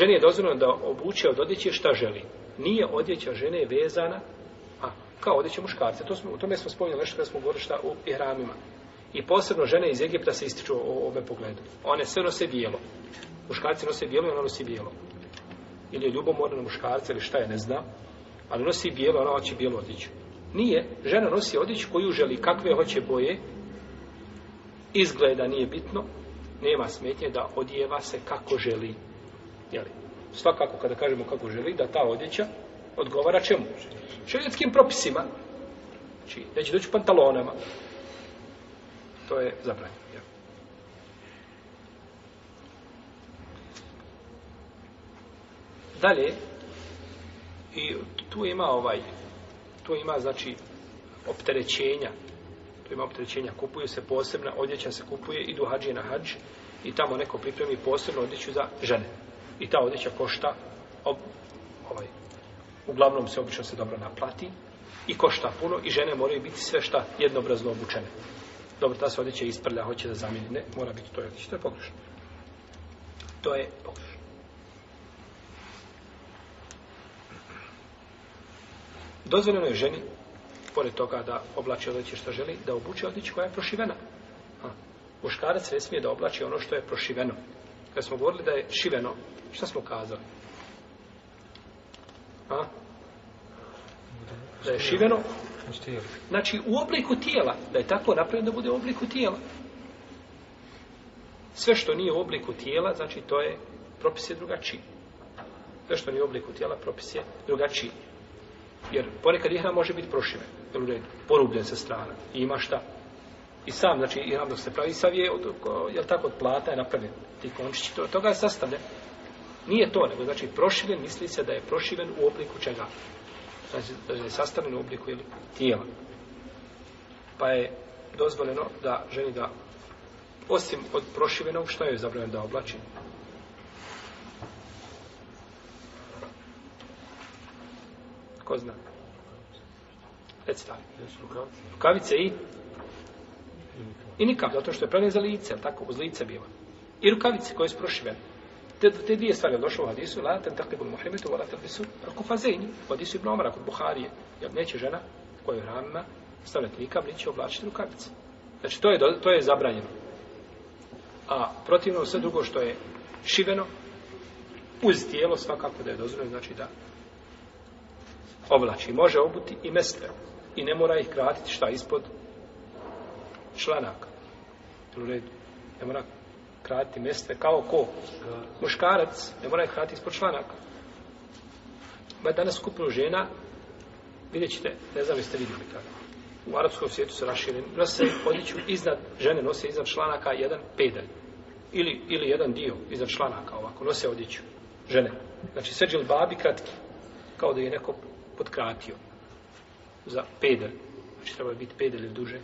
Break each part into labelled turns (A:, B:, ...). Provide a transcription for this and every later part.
A: Ženi je dozvoljeno da obuče od odjeće šta želi. Nije odjeća žene vezana, a kao odjeća muškarca. To smo, u tome smo spominjali nešto kada smo govorili u ihramima. I posebno žene iz Egipta se ističu u ovome pogledu. One sve nose bijelo. Muškarci nose bijelo i ona nosi bijelo. Ili je ljubomorna na muškarca ili šta je, ne zna, Ali nosi bijelo, ona hoće bijelo odjeću. Nije. Žena nosi odjeću koju želi, kakve hoće boje. Izgleda nije bitno. Nema smetnje da odjeva se kako želi. Jeli? Svakako kada kažemo kako želi, da ta odjeća odgovara čemu? Šerijatskim propisima. Znači, neće doći pantalonama. To je zabranjeno. Dalje, i tu ima ovaj, tu ima znači opterećenja, tu ima opterećenja, kupuju se posebna, odjeća se kupuje, idu hađije na hađ i tamo neko pripremi posebnu odjeću za žene. I ta odjeća košta, ovaj, uglavnom se obično se dobro naplati, i košta puno i žene moraju biti sve šta jednobrazno obučene. Dobro, ta se odjeća isprlja, hoće da zamijeni. Ne, mora biti to odjeća. To je pogrešno. To je pogrešno. Dozvoljeno je ženi, pored toga da oblači odjeće što želi, da obuče odjeću koja je prošivena. muškarac ne smije da oblači ono što je prošiveno. Kad smo govorili da je šiveno, šta smo kazali? A? Da je šiveno? Znači u obliku tijela. Da je tako napravljeno da bude u obliku tijela. Sve što nije u obliku tijela, znači to je propis je drugačiji. Sve što nije u obliku tijela, propis je drugačiji. Jer ponekad ihra može biti prošiven, porubljen sa strana i ima šta? I sam, znači, i ravno se pravi, sav je, od, je tako, od plata je napravljen. Ti končići, to, toga je sastavljen. Nije to, nego znači proširen, misli se da je proširen u obliku čega? Znači, da je sastavljen u obliku ili tijela. Pa je dozvoljeno da ženi da, osim od proširenog, što je zabranjeno da oblači? Ko zna? Recite. Rukavice i? I nikam, zato što je prane za lice, tako, uz lice biva. I rukavice koje su prošivene. Te, te dvije stvari je došlo u hadisu, la ten taklibu muhrimetu, la rako rukufazejni. U hadisu Ibn Omara kod Buharije, jer neće žena koja je ranima stavljati nikam, neće oblačiti rukavice. Znači, to je, to je zabranjeno. A protivno sve drugo što je šiveno, uz tijelo svakako da je dozvoljeno, znači da oblači. Može obuti i mestre. I ne mora ih kratiti šta ispod članaka. Jel u redu? Ne mora krati mjeste kao ko? Muškarac. Ne mora krati ispod članaka. je danas skupinu žena, vidjet ćete, ne znam jeste vidjeli kako. U arapskom svijetu se da Nose odjeću iznad, žene nose iznad članaka jedan pedalj. Ili, ili jedan dio iznad članaka ovako, nose odjeću. Žene. Znači sve babi kratki. Kao da je neko potkratio. Za pedalj. Znači treba biti pedalj ili duže.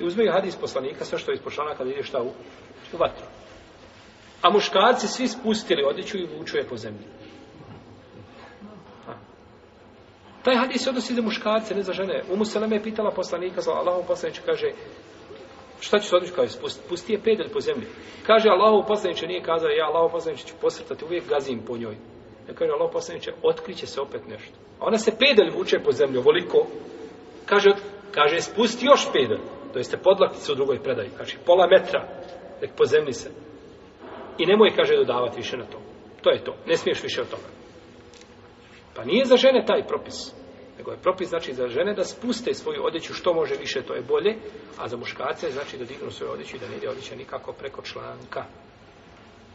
A: I uzmeju hadis poslanika, sve što je ispošlana kada ide šta u, u vatru. A muškarci svi spustili odjeću i vučuje je po zemlji. Taj hadis se odnosi za muškarce, ne za žene. Umu nam je pitala poslanika, Allahu poslaniče kaže, šta će se odjeću? Kaže, pusti je pedelj po zemlji. Kaže, Allahu poslaniče nije kazao, ja Allahu poslaniče ću posrtati, uvijek gazim po njoj. Ja kaže, Allahu poslaniče, otkriće se opet nešto. A ona se pedelj vuče po zemlji ovoliko. Kaže, kaže spusti još pedal. To jeste podlaktice u drugoj predaji. Znači, pola metra, nek po zemlji se. I nemoj, kaže, dodavati više na to. To je to. Ne smiješ više od toga. Pa nije za žene taj propis. Nego je propis, znači, za žene da spuste svoju odjeću što može više, to je bolje. A za muškarce, znači, da dignu svoju odjeću i da ne ide odjeća nikako preko članka.